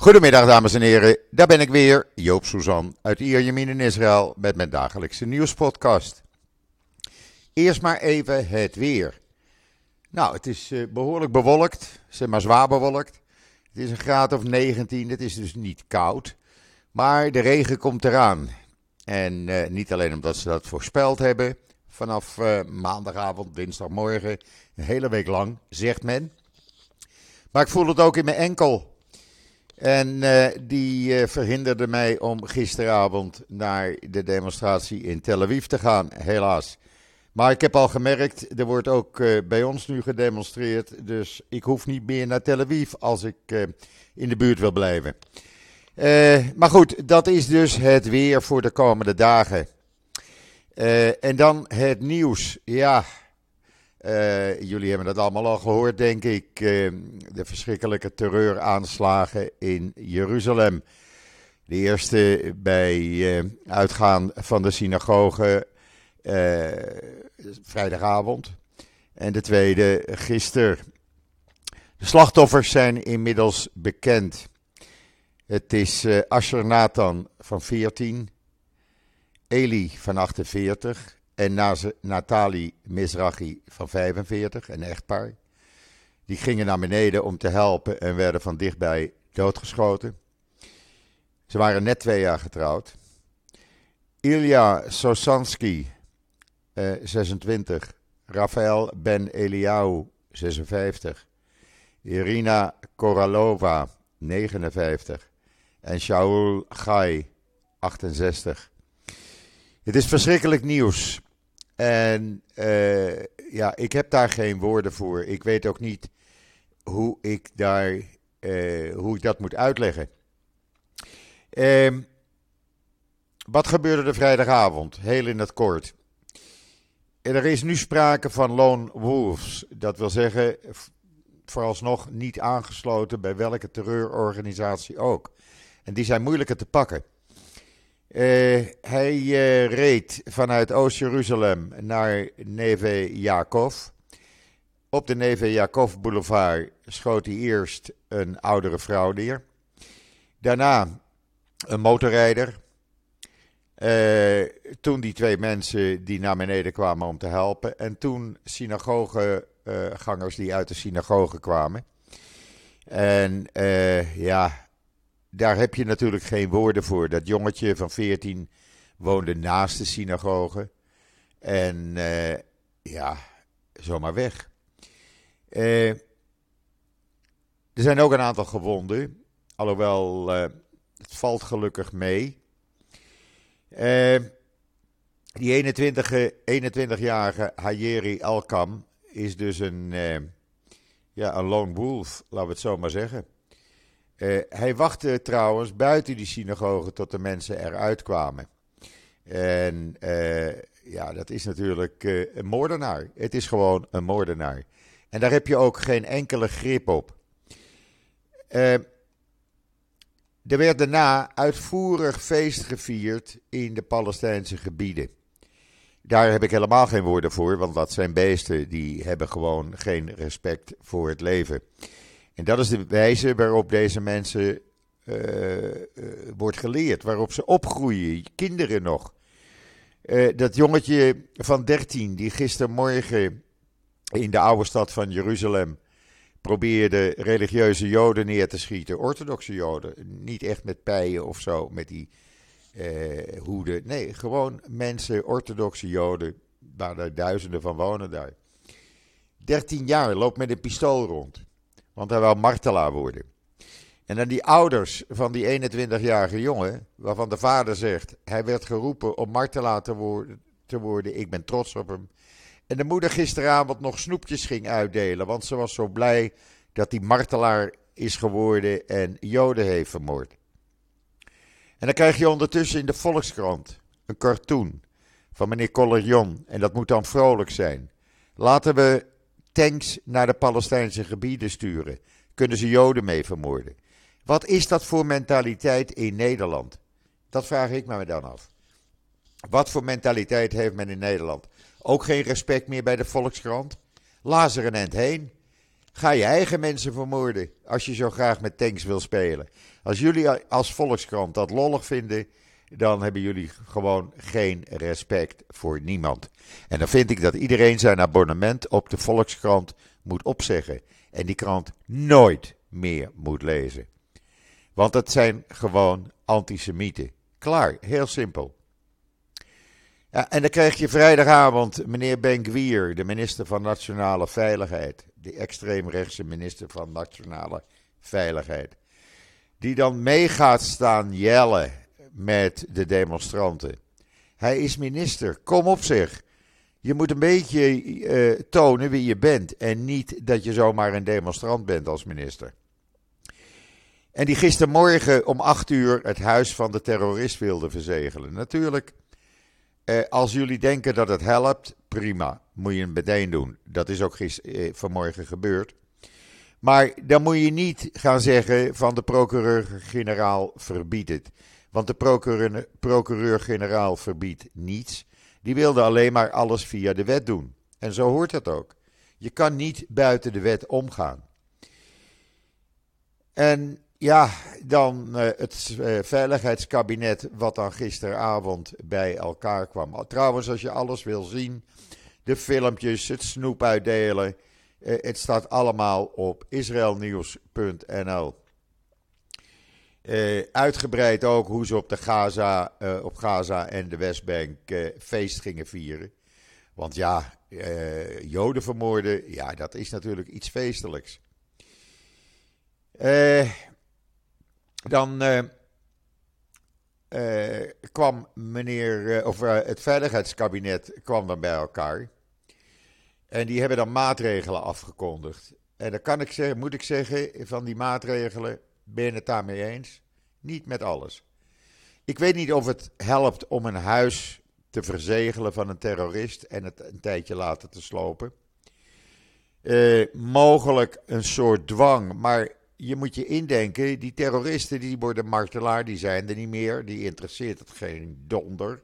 Goedemiddag dames en heren, daar ben ik weer, Joop Suzan uit Ierjemien in Israël met mijn dagelijkse nieuwspodcast. Eerst maar even het weer. Nou, het is eh, behoorlijk bewolkt, zeg maar zwaar bewolkt. Het is een graad of 19, het is dus niet koud, maar de regen komt eraan. En eh, niet alleen omdat ze dat voorspeld hebben, vanaf eh, maandagavond, dinsdagmorgen, een hele week lang, zegt men. Maar ik voel het ook in mijn enkel. En uh, die uh, verhinderde mij om gisteravond naar de demonstratie in Tel Aviv te gaan, helaas. Maar ik heb al gemerkt, er wordt ook uh, bij ons nu gedemonstreerd. Dus ik hoef niet meer naar Tel Aviv als ik in de buurt wil blijven. maar goed, dat is dus het weer voor de komende dagen. en dan het nieuws. Ja, uh, jullie hebben het allemaal al gehoord, denk ik. Uh, de verschrikkelijke terreuraanslagen in Jeruzalem. De eerste bij uh, uitgaan van de synagoge vrijdagavond. En de tweede gisteren. De slachtoffers zijn inmiddels bekend. Het is Asher Nathan van 14, Eli van 48, en Natali Mizrahi van 45, een echtpaar. Die gingen naar beneden om te helpen en werden van dichtbij doodgeschoten. Ze waren net twee jaar getrouwd. Ilya Sosansky, eh, 26. Rafael Ben Eliaou, 56. Irina Koralova, 59. En Shaul Gai, 68. Het is verschrikkelijk nieuws. En uh, ja, ik heb daar geen woorden voor. Ik weet ook niet hoe ik, daar, uh, hoe ik dat moet uitleggen. Uh, wat gebeurde er vrijdagavond? Heel in het kort. Er is nu sprake van lone wolves. Dat wil zeggen, vooralsnog niet aangesloten bij welke terreurorganisatie ook. En die zijn moeilijker te pakken. Uh, hij uh, reed vanuit Oost-Jeruzalem naar Neve Yaakov. Op de Neve Yaakov Boulevard schoot hij eerst een oudere vrouw neer. Daarna een motorrijder. Uh, toen die twee mensen die naar beneden kwamen om te helpen. En toen synagogegangers die uit de synagoge kwamen. En ja, daar heb je natuurlijk geen woorden voor. Dat jongetje van 14 woonde naast de synagoge. En uh, ja, zomaar weg. Uh, er zijn ook een aantal gewonden. Alhoewel, uh, het valt gelukkig mee. die 21-jarige 21 Hayeri Elkam is dus een, ja, een lone wolf, laten we het zo maar zeggen. Uh, hij wachtte trouwens buiten die synagoge tot de mensen eruit kwamen. En uh, ja, dat is natuurlijk uh, een moordenaar. Het is gewoon een moordenaar. En daar heb je ook geen enkele grip op. er werd daarna uitvoerig feest gevierd in de Palestijnse gebieden. Daar heb ik helemaal geen woorden voor, want dat zijn beesten die hebben gewoon geen respect voor het leven. En dat is de wijze waarop deze mensen uh, uh, wordt geleerd, waarop ze opgroeien, kinderen nog. Uh, dat jongetje van 13 die gistermorgen in de oude stad van Jeruzalem probeerde religieuze joden neer te schieten, orthodoxe joden, niet echt met pijen of zo, met die hoeden. Nee, gewoon mensen, orthodoxe joden, waar er duizenden van wonen daar. 13 jaar loopt met een pistool rond. Want hij wil martelaar worden. En dan die ouders van die 21-jarige jongen, waarvan de vader zegt: hij werd geroepen om martelaar te worden. Ik ben trots op hem. En de moeder gisteravond nog snoepjes ging uitdelen, want ze was zo blij dat hij martelaar is geworden en Joden heeft vermoord. En dan krijg je ondertussen in de Volkskrant een cartoon van meneer Collerjon. En dat moet dan vrolijk zijn. Laten we tanks naar de Palestijnse gebieden sturen. Kunnen ze Joden mee vermoorden? Wat is dat voor mentaliteit in Nederland? Dat vraag ik me dan af. Wat voor mentaliteit heeft men in Nederland? Ook geen respect meer bij de Volkskrant? Lazer een end heen. Ga je eigen mensen vermoorden als je zo graag met tanks wil spelen. Als jullie als Volkskrant dat lollig vinden, dan hebben jullie gewoon geen respect voor niemand. En dan vind ik dat iedereen zijn abonnement op de Volkskrant moet opzeggen. En die krant nooit meer moet lezen. Want het zijn gewoon antisemieten. Klaar, heel simpel. En dan krijg je vrijdagavond meneer Ben-Gvir, de minister van Nationale Veiligheid, de extreemrechtse minister van Nationale Veiligheid, die dan mee gaat staan jellen met de demonstranten. Hij is minister, kom op zich. Je moet een beetje uh, tonen wie je bent en niet dat je zomaar een demonstrant bent als minister. En die gistermorgen om acht uur het huis van de terrorist wilde verzegelen. Natuurlijk, eh, als jullie denken dat het helpt, prima. Moet je het meteen doen. Dat is ook gister, eh, vanmorgen gebeurd. Maar dan moet je niet gaan zeggen van de procureur-generaal verbiedt het. Want de procureur-generaal verbiedt niets. Die wilde alleen maar alles via de wet doen. En zo hoort het ook. Je kan niet buiten de wet omgaan. En ja, dan uh, het uh, veiligheidskabinet wat dan gisteravond bij elkaar kwam. Trouwens, als je alles wil zien, de filmpjes, het snoep uitdelen, uh, het staat allemaal op israelnieuws.nl. uitgebreid ook hoe ze op, de Gaza, op Gaza en de Westbank feest gingen vieren. Want ja, Joden vermoorden, ja, dat is natuurlijk iets feestelijks. Eh dan kwam meneer, of het veiligheidskabinet kwam dan bij elkaar. En die hebben dan maatregelen afgekondigd. En dan kan ik zeggen, moet ik zeggen, van die maatregelen ben het daarmee eens? Niet met alles. Ik weet niet of het helpt om een huis te verzegelen van een terrorist en het een tijdje laten te slopen. mogelijk een soort dwang, maar je moet je indenken, die terroristen die worden martelaar, die zijn er niet meer. Die interesseert het geen donder.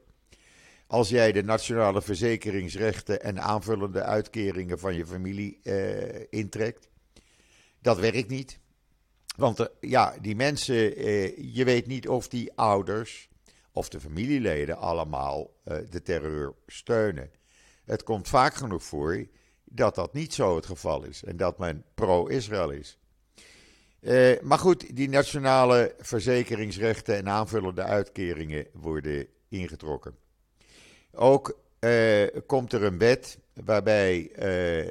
Als jij de nationale verzekeringsrechten en aanvullende uitkeringen van je familie eh, intrekt. Dat werkt niet. Want uh, ja, die mensen, eh, je weet niet of die ouders of de familieleden allemaal eh, de terreur steunen. Het komt vaak genoeg voor dat dat niet zo het geval is en dat men pro-Israël is. Maar goed, die nationale verzekeringsrechten en aanvullende uitkeringen worden ingetrokken. Ook komt er een wet waarbij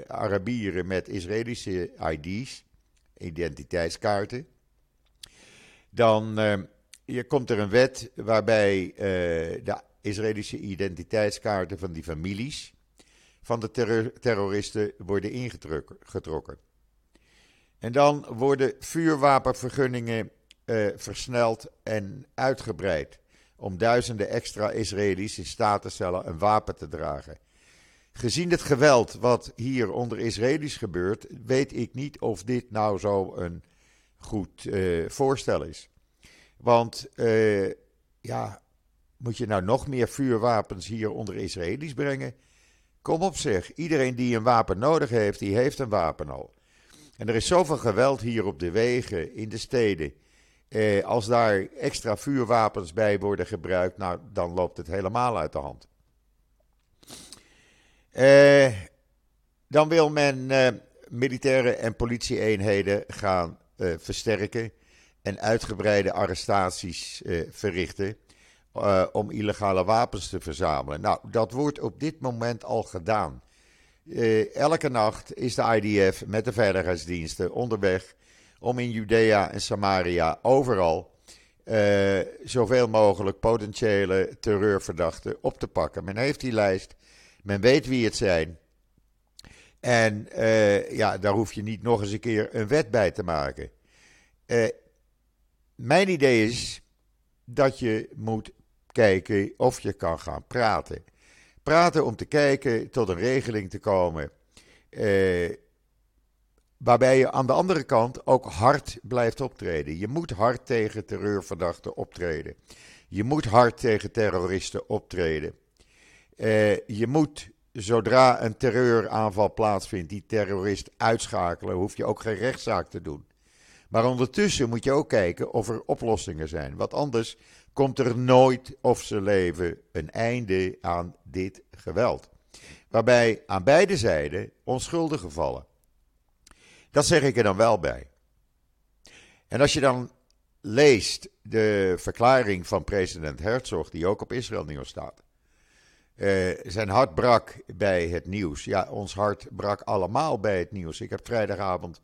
Arabieren met Israëlische ID's, identiteitskaarten, dan hier komt er een wet waarbij de Israëlische identiteitskaarten van die families van de terror terroristen worden ingetrokken. En dan worden vuurwapenvergunningen uh, versneld en uitgebreid. Om duizenden extra Israëli's in staat te stellen een wapen te dragen. Gezien het geweld wat hier onder Israëli's gebeurt, weet ik niet of dit nou zo een goed uh, voorstel is. Want uh, ja, moet je nou nog meer vuurwapens hier onder Israëli's brengen? Kom op zeg, iedereen die een wapen nodig heeft, die heeft een wapen al. En er is zoveel geweld hier op de wegen, in de steden. Eh, als daar extra vuurwapens bij worden gebruikt, nou, dan loopt het helemaal uit de hand. Eh, dan wil men eh, militaire en politieeenheden gaan eh, versterken en uitgebreide arrestaties verrichten om illegale wapens te verzamelen. Nou, dat wordt op dit moment al gedaan. Elke nacht is de IDF met de veiligheidsdiensten onderweg om in Judea en Samaria overal zoveel mogelijk potentiële terreurverdachten op te pakken. Men heeft die lijst, men weet wie het zijn. En uh, ja, daar hoef je niet nog eens een keer een wet bij te maken. mijn idee is dat je moet kijken of je kan gaan praten praten om te kijken tot een regeling te komen. Eh, waarbij je aan de andere kant ook hard blijft optreden. Je moet hard tegen terreurverdachten optreden. Je moet hard tegen terroristen optreden. Eh, je moet zodra een terreuraanval plaatsvindt, die terrorist uitschakelen, hoef je ook geen rechtszaak te doen. Maar ondertussen moet je ook kijken of er oplossingen zijn. Want anders komt er nooit of ze leven een einde aan dit geweld. Waarbij aan beide zijden onschuldigen vallen. Dat zeg ik er dan wel bij. En als je dan leest de verklaring van president Herzog, die ook op Israël Nieuws staat. Uh, zijn hart brak bij het nieuws. Ja, ons hart brak allemaal bij het nieuws. Ik heb vrijdagavond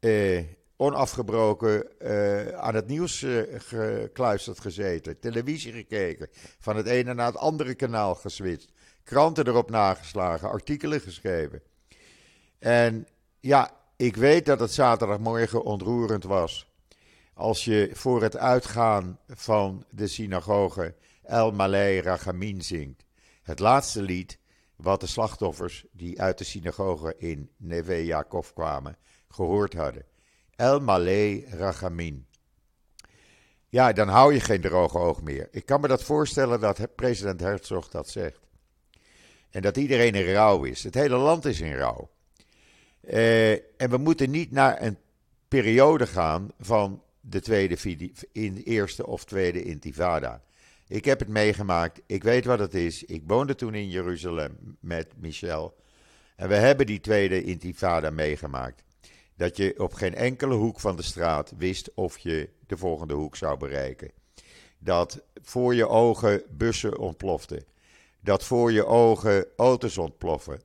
uh, onafgebroken uh, aan het nieuws gekluisterd gezeten. Televisie gekeken. Van het ene naar het andere kanaal geswitcht. Kranten erop nageslagen. Artikelen geschreven. En ja, ik weet dat het zaterdagmorgen ontroerend was als je voor het uitgaan van de synagoge El Malay Rachamin zingt. Het laatste lied wat de slachtoffers die uit de synagoge in Neve Yaakov kwamen gehoord hadden. El Malay Rachamin. Ja, dan hou je geen droge oog meer. Ik kan me dat voorstellen dat president Herzog dat zegt. En dat iedereen in rouw is. Het hele land is in rouw. Eh, en we moeten niet naar een periode gaan van de tweede in eerste of tweede intifada. Ik heb het meegemaakt, ik weet wat het is. Ik woonde toen in Jeruzalem met Michel. En we hebben die tweede intifada meegemaakt. Dat je op geen enkele hoek van de straat wist of je de volgende hoek zou bereiken. Dat voor je ogen bussen ontploften. Dat voor je ogen auto's ontploffen.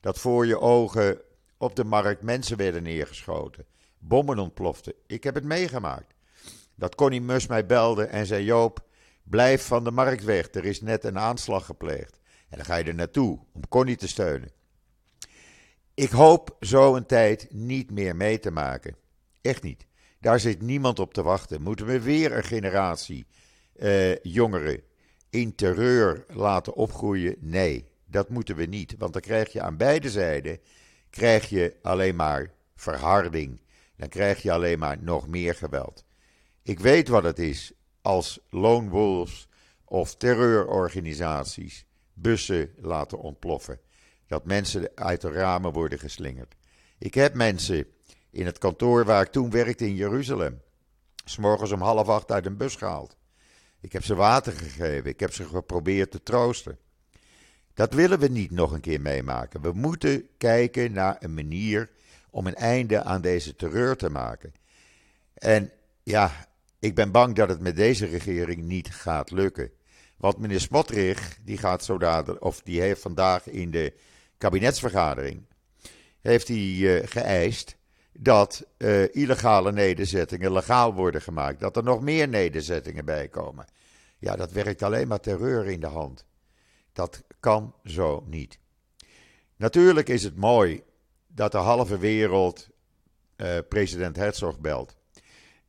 Dat voor je ogen op de markt mensen werden neergeschoten bommen ontploften. Ik heb het meegemaakt. Dat Connie Mus mij belde en zei: Joop, blijf van de markt weg. Er is net een aanslag gepleegd. En dan ga je er naartoe om Connie te steunen. Ik hoop zo een tijd niet meer mee te maken. Echt niet. Daar zit niemand op te wachten. Moeten we weer een generatie eh, jongeren in terreur laten opgroeien? Nee, dat moeten we niet. Want dan krijg je aan beide zijden krijg je alleen maar verharding dan krijg je alleen maar nog meer geweld. Ik weet wat het is als lone wolves of terreurorganisaties bussen laten ontploffen. Dat mensen uit de ramen worden geslingerd. Ik heb mensen in het kantoor waar ik toen werkte in Jeruzalem, s'morgens om half acht uit een bus gehaald. Ik heb ze water gegeven, ik heb ze geprobeerd te troosten. Dat willen we niet nog een keer meemaken. We moeten kijken naar een manier om een einde aan deze terreur te maken. En ja, ik ben bang dat het met deze regering niet gaat lukken. Want meneer Smotrich, die gaat zo of die heeft vandaag in de kabinetsvergadering, heeft hij uh, geëist dat uh, illegale nederzettingen legaal worden gemaakt. Dat er nog meer nederzettingen bij komen. Ja, dat werkt alleen maar terreur in de hand. Dat kan zo niet. Natuurlijk is het mooi dat de halve wereld uh, president Herzog belt.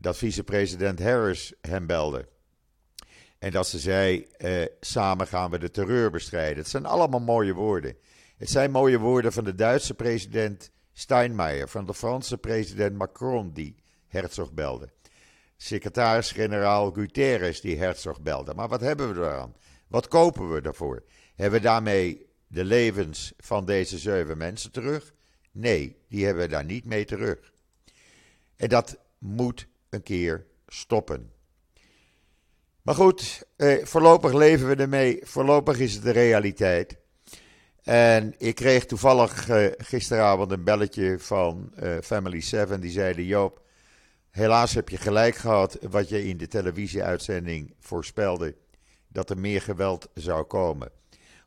Dat vicepresident Harris hem belde. En dat ze zei: uh, samen gaan we de terreur bestrijden. Het zijn allemaal mooie woorden. Het zijn mooie woorden van de Duitse president Steinmeier, van de Franse president Macron, die Herzog belde. Secretaris-generaal Guterres, die Herzog belde. Maar wat hebben we eraan? Wat kopen we ervoor? Hebben we daarmee de levens van deze zeven mensen terug? Nee, die hebben we daar niet mee terug. En dat moet een keer stoppen. Maar goed, eh, voorlopig leven we ermee. Voorlopig is het de realiteit. En ik kreeg toevallig eh, gisteravond een belletje van eh, Family 7. Die zeiden: Joop, helaas heb je gelijk gehad wat je in de televisieuitzending voorspelde. Dat er meer geweld zou komen.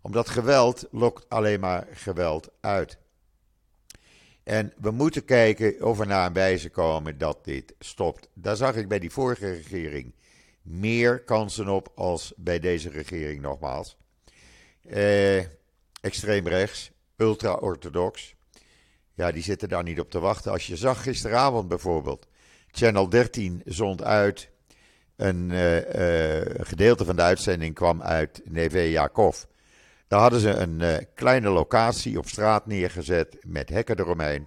Omdat geweld lokt alleen maar geweld uit. En we moeten kijken of we naar een wijze komen dat dit stopt. Daar zag ik bij die vorige regering meer kansen op als bij deze regering nogmaals. Eh, extreem rechts, ultra-orthodox. Ja, die zitten daar niet op te wachten. Als je zag gisteravond bijvoorbeeld, Channel 13 zond uit. Een uh, uh, gedeelte van de uitzending kwam uit Neve Yakov. Daar hadden ze een uh, kleine locatie op straat neergezet met hekken eromheen.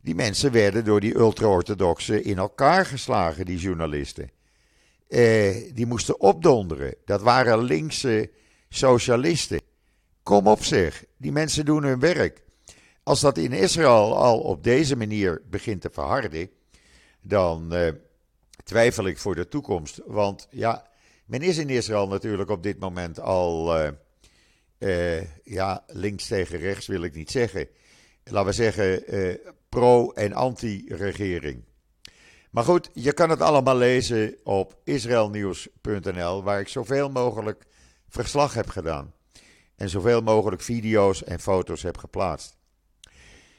Die mensen werden door die ultra-orthodoxen in elkaar geslagen, die journalisten. Uh, die moesten opdonderen. Dat waren linkse socialisten. Kom op zich, die mensen doen hun werk. Als dat in Israël al op deze manier begint te verharden, dan uh, twijfel ik voor de toekomst. Want ja, men is in Israël natuurlijk op dit moment al, uh, ja, links tegen rechts wil ik niet zeggen. Laten we zeggen, pro- en anti-regering. Maar goed, je kan het allemaal lezen op israelnieuws.nl, waar ik zoveel mogelijk verslag heb gedaan. En zoveel mogelijk video's en foto's heb geplaatst.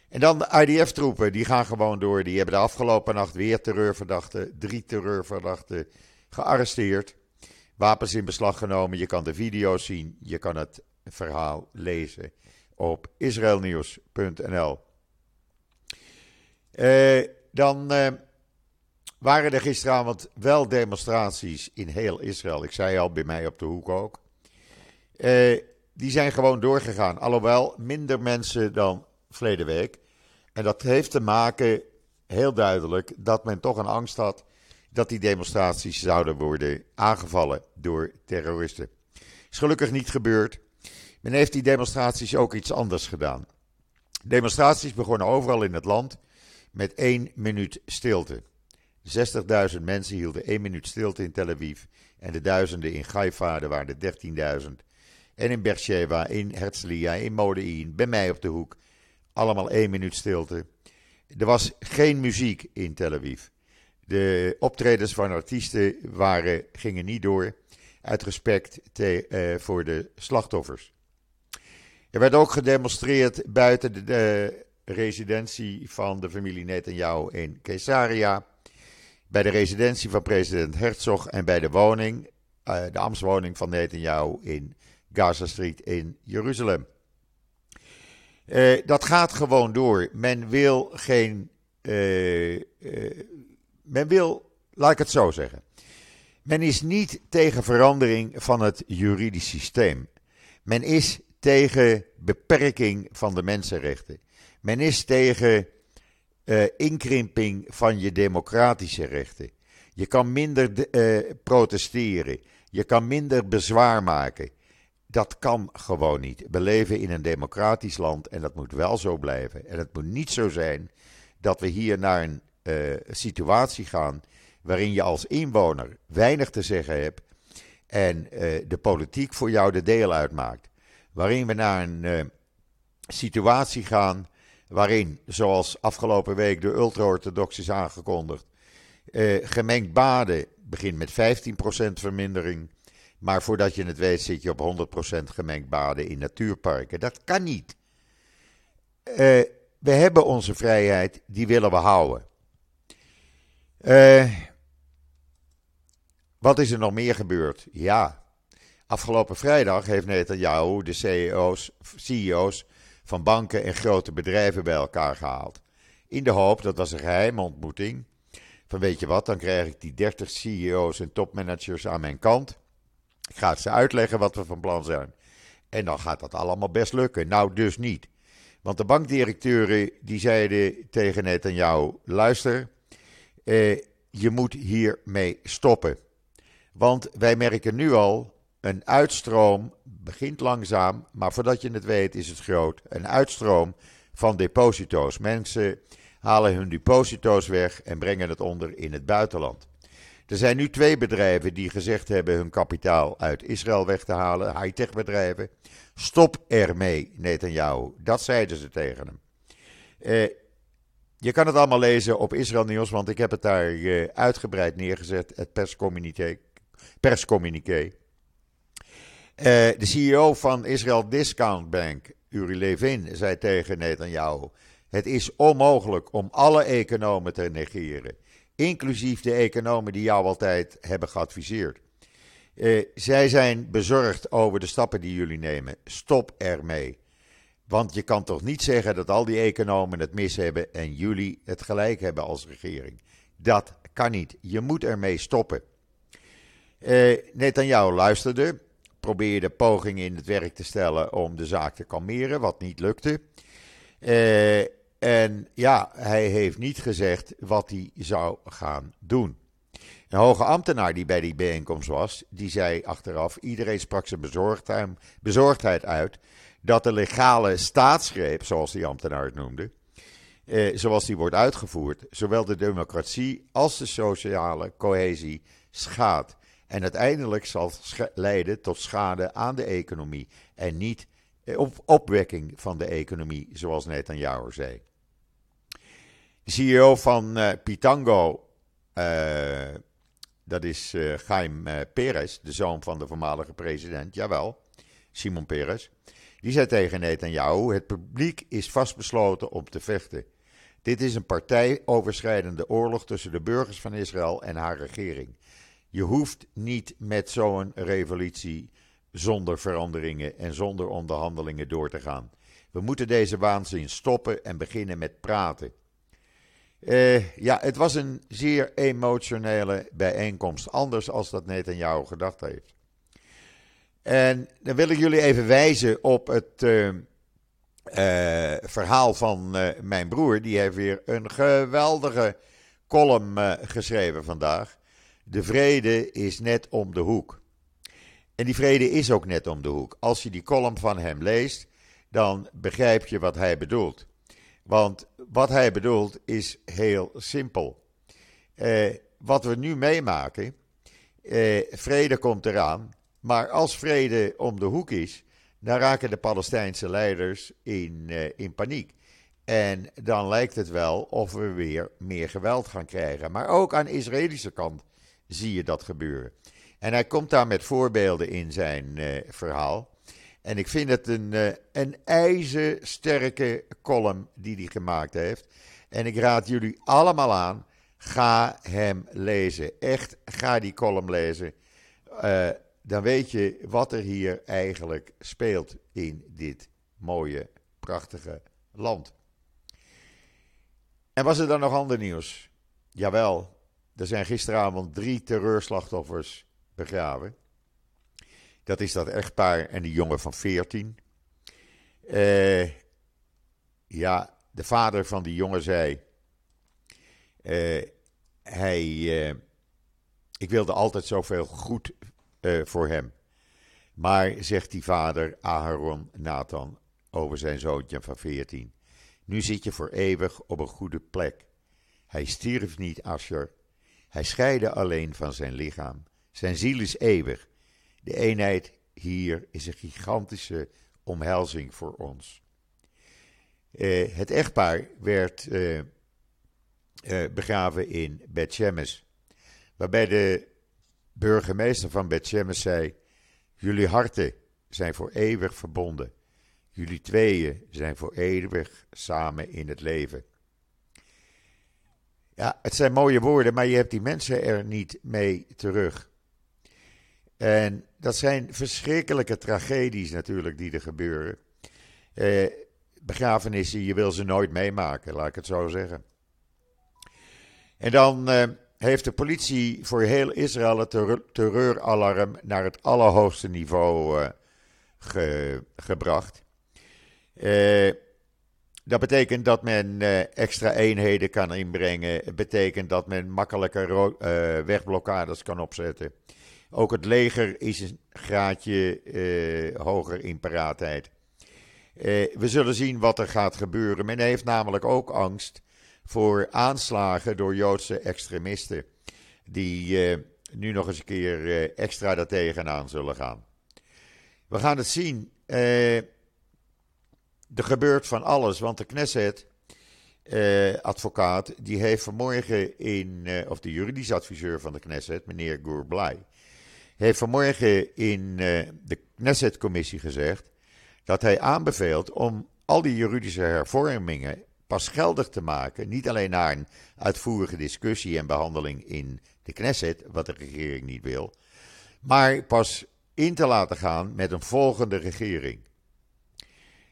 En dan de IDF-troepen, die gaan gewoon door. Die hebben de afgelopen nacht weer terreurverdachten, drie terreurverdachten gearresteerd. Wapens in beslag genomen. Je kan de video's zien, je kan het verhaal lezen op israelnieuws.nl. Uh, dan uh, waren er gisteravond wel demonstraties in heel Israël. Ik zei al, bij mij op de hoek ook. Uh, die zijn gewoon doorgegaan. Alhoewel minder mensen dan verleden week. En dat heeft te maken, heel duidelijk, dat men toch een angst had dat die demonstraties zouden worden aangevallen door terroristen. Is gelukkig niet gebeurd. Men heeft die demonstraties ook iets anders gedaan. Demonstraties begonnen overal in het land met één minuut stilte. 60.000 mensen hielden één minuut stilte in Tel Aviv. En de duizenden in Haifa, er waren er 13.000. En in Beersheba, in Herzliya, in Modein, bij mij op de hoek. Allemaal één minuut stilte. Er was geen muziek in Tel Aviv. De optredens van artiesten waren, gingen niet door. Uit respect te, uh, voor de slachtoffers. Er werd ook gedemonstreerd buiten de, de residentie van de familie Netanyahu in Caesarea. Bij de residentie van president Herzog en bij de woning, uh, de ambtswoning van Netanyahu in Gaza Street in Jeruzalem. Uh, dat gaat gewoon door. Men wil geen. Uh, men wil, laat ik het zo zeggen. Men is niet tegen verandering van het juridisch systeem. Men is tegen beperking van de mensenrechten. Men is tegen inkrimping van je democratische rechten. Je kan minder protesteren. Je kan minder bezwaar maken. Dat kan gewoon niet. We leven in een democratisch land en dat moet wel zo blijven. En het moet niet zo zijn dat we hier naar een uh, situatie gaan waarin je als inwoner weinig te zeggen hebt en de politiek voor jou de deel uitmaakt. Waarin we naar een uh, situatie gaan waarin, zoals afgelopen week de ultra-orthodox is aangekondigd, gemengd baden begint met 15% vermindering. Maar voordat je het weet zit je op 100% gemengd baden in natuurparken. Dat kan niet. Uh, we hebben onze vrijheid, die willen we houden. Uh, wat is er nog meer gebeurd? Ja, afgelopen vrijdag heeft Netanyahu de CEO's, CEO's van banken en grote bedrijven bij elkaar gehaald. In de hoop, dat was een geheime ontmoeting, van weet je wat, dan krijg ik die 30 CEO's en topmanagers aan mijn kant. Ik ga ze uitleggen wat we van plan zijn. En dan gaat dat allemaal best lukken. Nou, dus niet. Want de bankdirecteuren die zeiden tegen Netanyahu: luister, eh, je moet hiermee stoppen. Want wij merken nu al een uitstroom, begint langzaam, maar voordat je het weet is het groot. Een uitstroom van deposito's. Mensen halen hun deposito's weg en brengen het onder in het buitenland. Er zijn nu twee bedrijven die gezegd hebben hun kapitaal uit Israël weg te halen, high-tech bedrijven. Stop ermee, Netanyahu. Dat zeiden ze tegen hem. Uh, je kan het allemaal lezen op Israël Nieuws, want ik heb het daar uh, uitgebreid neergezet, het perscommuniqué. perscommuniqué. Uh, de CEO van Israël Discount Bank, Uri Levin, zei tegen Netanyahu: Het is onmogelijk om alle economen te negeren inclusief de economen die jou altijd hebben geadviseerd. Uh, zij zijn bezorgd over de stappen die jullie nemen. Stop ermee. Want je kan toch niet zeggen dat al die economen het mis hebben en jullie het gelijk hebben als regering. Dat kan niet. Je moet ermee stoppen. Uh, Netanyahu luisterde, probeerde pogingen in het werk te stellen om de zaak te kalmeren, wat niet lukte. Uh, en ja, hij heeft niet gezegd wat hij zou gaan doen. Een hoge ambtenaar die bij die bijeenkomst was, die zei achteraf: iedereen sprak zijn bezorgdheid uit dat de legale staatsgreep, zoals die ambtenaar het noemde, eh, zoals die wordt uitgevoerd, zowel de democratie als de sociale cohesie schaadt. En uiteindelijk zal leiden tot schade aan de economie en niet eh, op opwekking van de economie, zoals Netanyahu zei. De CEO van uh, Pitango, uh, dat is uh, Jaime uh, Perez, de zoon van de voormalige president, jawel, Simon Perez. Die zei tegen Netanyahu: Het publiek is vastbesloten om te vechten. Dit is een partijoverschrijdende oorlog tussen de burgers van Israël en haar regering. Je hoeft niet met zo'n revolutie zonder veranderingen en zonder onderhandelingen door te gaan. We moeten deze waanzin stoppen en beginnen met praten. Uh, ja, het was een zeer emotionele bijeenkomst, anders als dat Netanyahu gedacht heeft. En dan wil ik jullie even wijzen op het uh, uh, verhaal van mijn broer. Die heeft weer een geweldige column geschreven vandaag. De vrede is net om de hoek. En die vrede is ook net om de hoek. Als je die column van hem leest, dan begrijp je wat hij bedoelt. Want wat hij bedoelt is heel simpel. Eh, wat we nu meemaken, eh, vrede komt eraan, maar als vrede om de hoek is, dan raken de Palestijnse leiders in, eh, in paniek. En dan lijkt het wel of we weer meer geweld gaan krijgen. Maar ook aan de Israëlische kant zie je dat gebeuren. En hij komt daar met voorbeelden in zijn uh, verhaal. En ik vind het een, uh, een ijzersterke column die hij gemaakt heeft. En ik raad jullie allemaal aan, ga hem lezen. Echt, ga die column lezen. Uh, dan weet je wat er hier eigenlijk speelt in dit mooie, prachtige land. En was er dan nog ander nieuws? Jawel, er zijn gisteravond drie terreurslachtoffers begraven. Dat is dat echtpaar en die jongen van 14. Uh, eh, ja, de vader van die jongen zei. Uh, hij. Uh, ik wilde altijd zoveel goed voor hem. Maar, zegt die vader Aharon Nathan over zijn zoontje van 14. Nu zit je voor eeuwig op een goede plek. Hij stierf niet, Asher. Hij scheidde alleen van zijn lichaam. Zijn ziel is eeuwig. De eenheid hier is een gigantische omhelzing voor ons. Uh, het echtpaar werd uh, uh, begraven in Bet Shemesh, waarbij de burgemeester van Bet Shemesh zei: Jullie harten zijn voor eeuwig verbonden. Jullie tweeën zijn voor eeuwig samen in het leven. Ja, het zijn mooie woorden, maar je hebt die mensen er niet mee terug. En dat zijn verschrikkelijke tragedies natuurlijk die er gebeuren. Eh, begrafenissen, je wil ze nooit meemaken, laat ik het zo zeggen. En dan eh, heeft de politie voor heel Israël het terreuralarm naar het allerhoogste niveau ge gebracht. Uh, dat betekent dat men uh, extra eenheden kan inbrengen. Het betekent dat men makkelijker uh, wegblokkades kan opzetten. Ook het leger is een graadje uh, hoger in paraatheid. we zullen zien wat er gaat gebeuren. Men heeft namelijk ook angst voor aanslagen door Joodse extremisten. Die nu nog eens een keer extra daartegen aan zullen gaan. We gaan het zien. Eh er gebeurt van alles, want de Knesset-advocaat, eh, die heeft vanmorgen in, uh, of de juridisch adviseur van de Knesset, meneer Gourblay, heeft vanmorgen in uh, de Knesset-commissie gezegd dat hij aanbeveelt om al die juridische hervormingen pas geldig te maken, niet alleen na een uitvoerige discussie en behandeling in de Knesset, wat de regering niet wil, maar pas in te laten gaan met een volgende regering.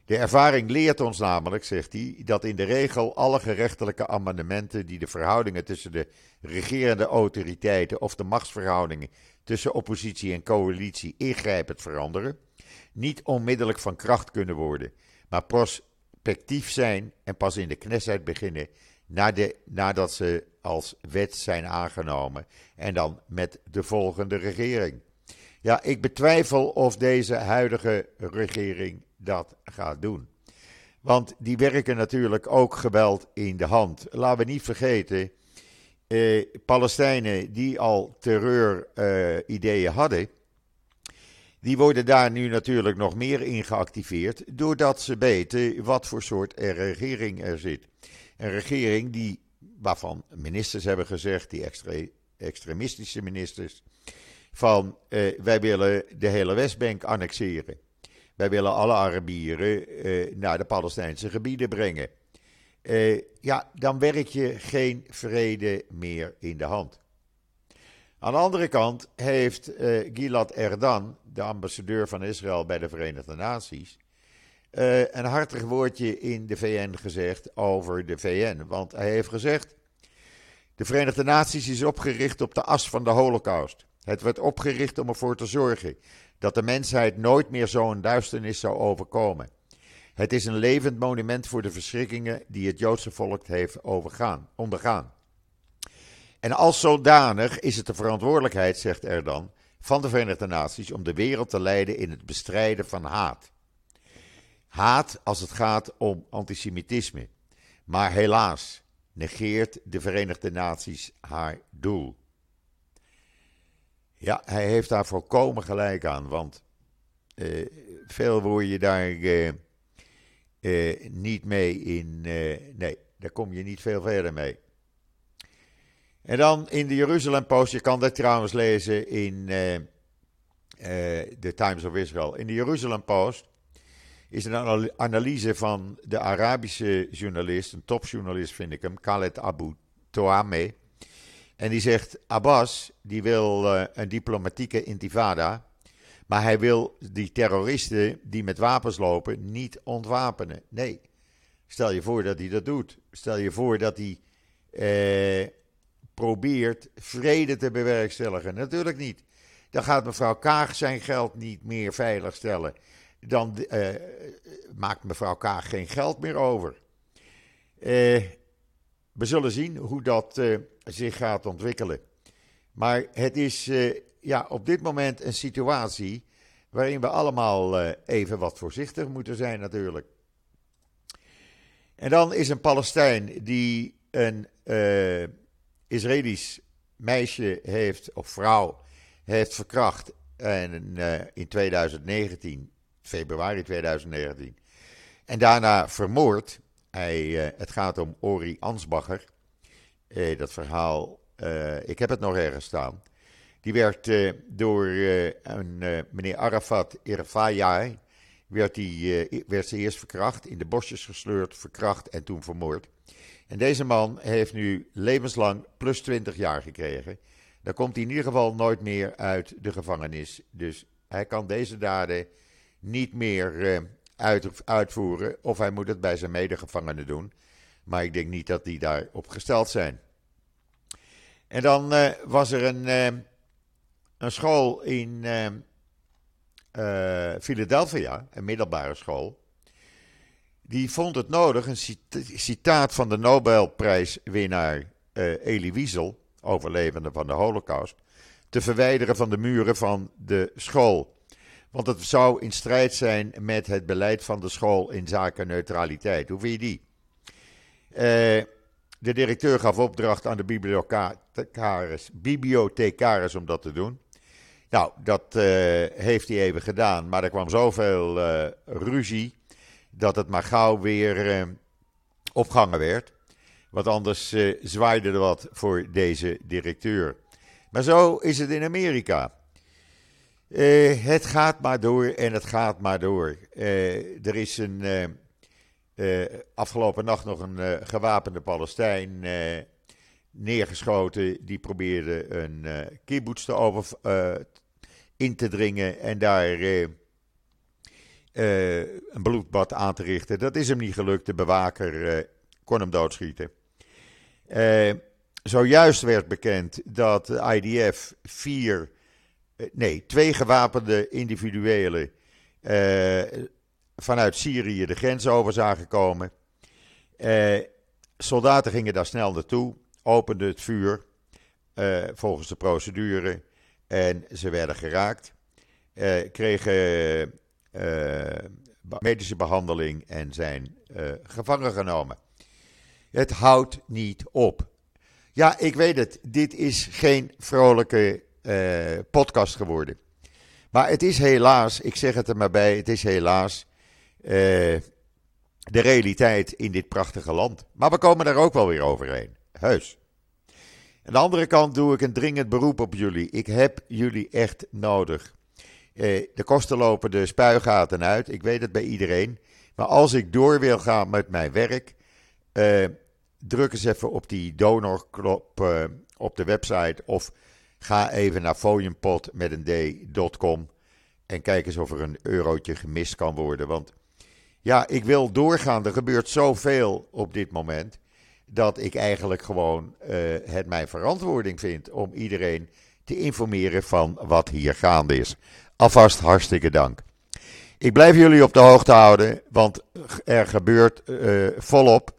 De ervaring leert ons namelijk, zegt hij, dat in de regel alle gerechtelijke amendementen die de verhoudingen tussen de regerende autoriteiten of de machtsverhoudingen tussen oppositie en coalitie ingrijpend veranderen, niet onmiddellijk van kracht kunnen worden, maar prospectief zijn en pas in de Knesset beginnen nadat ze als wet zijn aangenomen en dan met de volgende regering. Ja, ik betwijfel of deze huidige regering dat gaat doen. Want die werken natuurlijk ook geweld in de hand. Laten we niet vergeten, eh, Palestijnen die al terreurideeën uh, hadden, die worden daar nu natuurlijk nog meer in geactiveerd, doordat ze weten wat voor soort regering er zit. Een regering die, waarvan ministers hebben gezegd, die extremistische ministers, van uh, wij willen de hele Westbank annexeren. Wij willen alle Arabieren uh, naar de Palestijnse gebieden brengen. Uh, ja, dan werk je geen vrede meer in de hand. Aan de andere kant heeft Gilad Erdan, de ambassadeur van Israël bij de Verenigde Naties, een hartig woordje in de VN gezegd over de VN. Want hij heeft gezegd: De Verenigde Naties is opgericht op de as van de Holocaust. Het werd opgericht om ervoor te zorgen dat de mensheid nooit meer zo'n duisternis zou overkomen. Het is een levend monument voor de verschrikkingen die het Joodse volk heeft overgaan, ondergaan. En als zodanig is het de verantwoordelijkheid, zegt Erdan, van de Verenigde Naties om de wereld te leiden in het bestrijden van haat. Haat als het gaat om antisemitisme. Maar helaas negeert de Verenigde Naties haar doel. Ja, hij heeft daar volkomen gelijk aan. Want uh, veel word je daar uh, uh, niet mee in. nee, daar kom je niet veel verder mee. En dan in de Jeruzalem Post, je kan dat trouwens lezen in de Times of Israel. In de Jeruzalem Post is een analyse van de Arabische journalist, een topjournalist vind ik hem, Khaled Abu Toame. En die zegt, Abbas, die wil uh, een diplomatieke intifada. Maar hij wil die terroristen die met wapens lopen niet ontwapenen. Nee, stel je voor dat hij dat doet. Stel je voor dat hij eh, probeert vrede te bewerkstelligen. Natuurlijk niet. Dan gaat mevrouw Kaag zijn geld niet meer veiligstellen. Dan eh, maakt mevrouw Kaag geen geld meer over. Eh, we zullen zien hoe dat zich gaat ontwikkelen. Maar het is uh, ja, op dit moment een situatie waarin we allemaal uh, even wat voorzichtig moeten zijn natuurlijk. En dan is een Palestijn die een Israëlisch meisje heeft, of vrouw, heeft verkracht en, in 2019, februari 2019, en daarna vermoord hij, eh, het gaat om Ori Ansbacher. Eh, dat verhaal, eh, ik heb het nog ergens staan. Die werd door een meneer Arafat Irfayay, werd, die, werd ze eerst verkracht, in de bosjes gesleurd, verkracht en toen vermoord. En deze man heeft nu levenslang plus 20 jaar gekregen. Dan komt hij in ieder geval nooit meer uit de gevangenis. Dus hij kan deze daden niet meer uit, uitvoeren. Of hij moet het bij zijn medegevangenen doen. Maar ik denk niet dat die daarop gesteld zijn. En dan uh, was er een, uh, een school in uh, Philadelphia, een middelbare school. Die vond het nodig een citaat van de Nobelprijswinnaar Elie Wiesel, overlevende van de Holocaust, te verwijderen van de muren van de school. Want het zou in strijd zijn met het beleid van de school in zaken neutraliteit. Hoe vind je die? Uh, de directeur gaf opdracht aan de bibliothecaris, bibliothecaris om dat te doen. Nou, dat uh, heeft hij even gedaan, maar er kwam zoveel uh, ruzie dat het maar gauw weer opgangen werd. Want anders zwaaide er wat voor deze directeur. Maar zo is het in Amerika. Uh, het gaat maar door en het gaat maar door. Uh, er is een, uh, afgelopen nacht nog een gewapende Palestijn neergeschoten. Die probeerde een kibbutz te over, in te dringen en daar een bloedbad aan te richten. Dat is hem niet gelukt. De bewaker kon hem doodschieten. zojuist werd bekend dat de IDF vier eh, nee, twee gewapende individuelen uh, vanuit Syrië de grens over zagen komen. Uh, soldaten gingen daar snel naartoe, openden het vuur uh, volgens de procedure en ze werden geraakt. kregen medische behandeling en zijn gevangen genomen. Het houdt niet op. Ja, ik weet het. Dit is geen vrolijke podcast geworden. Maar het is helaas, ik zeg het er maar bij, het is helaas de realiteit in dit prachtige land. Maar we komen daar ook wel weer overheen. Heus. Aan de andere kant doe ik een dringend beroep op jullie. Ik heb jullie echt nodig. Eh, de kosten lopen de spuigaten uit. Ik weet het bij iedereen. Maar als ik door wil gaan met mijn werk, eh, druk eens even op die donorknop op de website. Of ga even naar fooienpot met een d.com. En kijk eens of er een eurotje gemist kan worden. Want ja, ik wil doorgaan. Er gebeurt zoveel op dit moment. Dat ik eigenlijk gewoon uh, het mijn verantwoording vind om iedereen te informeren van wat hier gaande is. Alvast hartstikke dank. Ik blijf jullie op de hoogte houden, want er gebeurt uh, volop.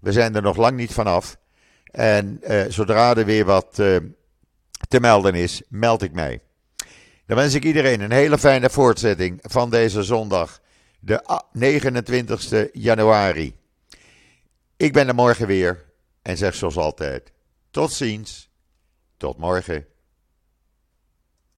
We zijn er nog lang niet vanaf. En uh, zodra er weer wat te melden is, meld ik mij. Dan wens ik iedereen een hele fijne voortzetting van deze zondag de 29 januari. Ik ben er morgen weer en zeg zoals altijd: tot ziens, tot morgen.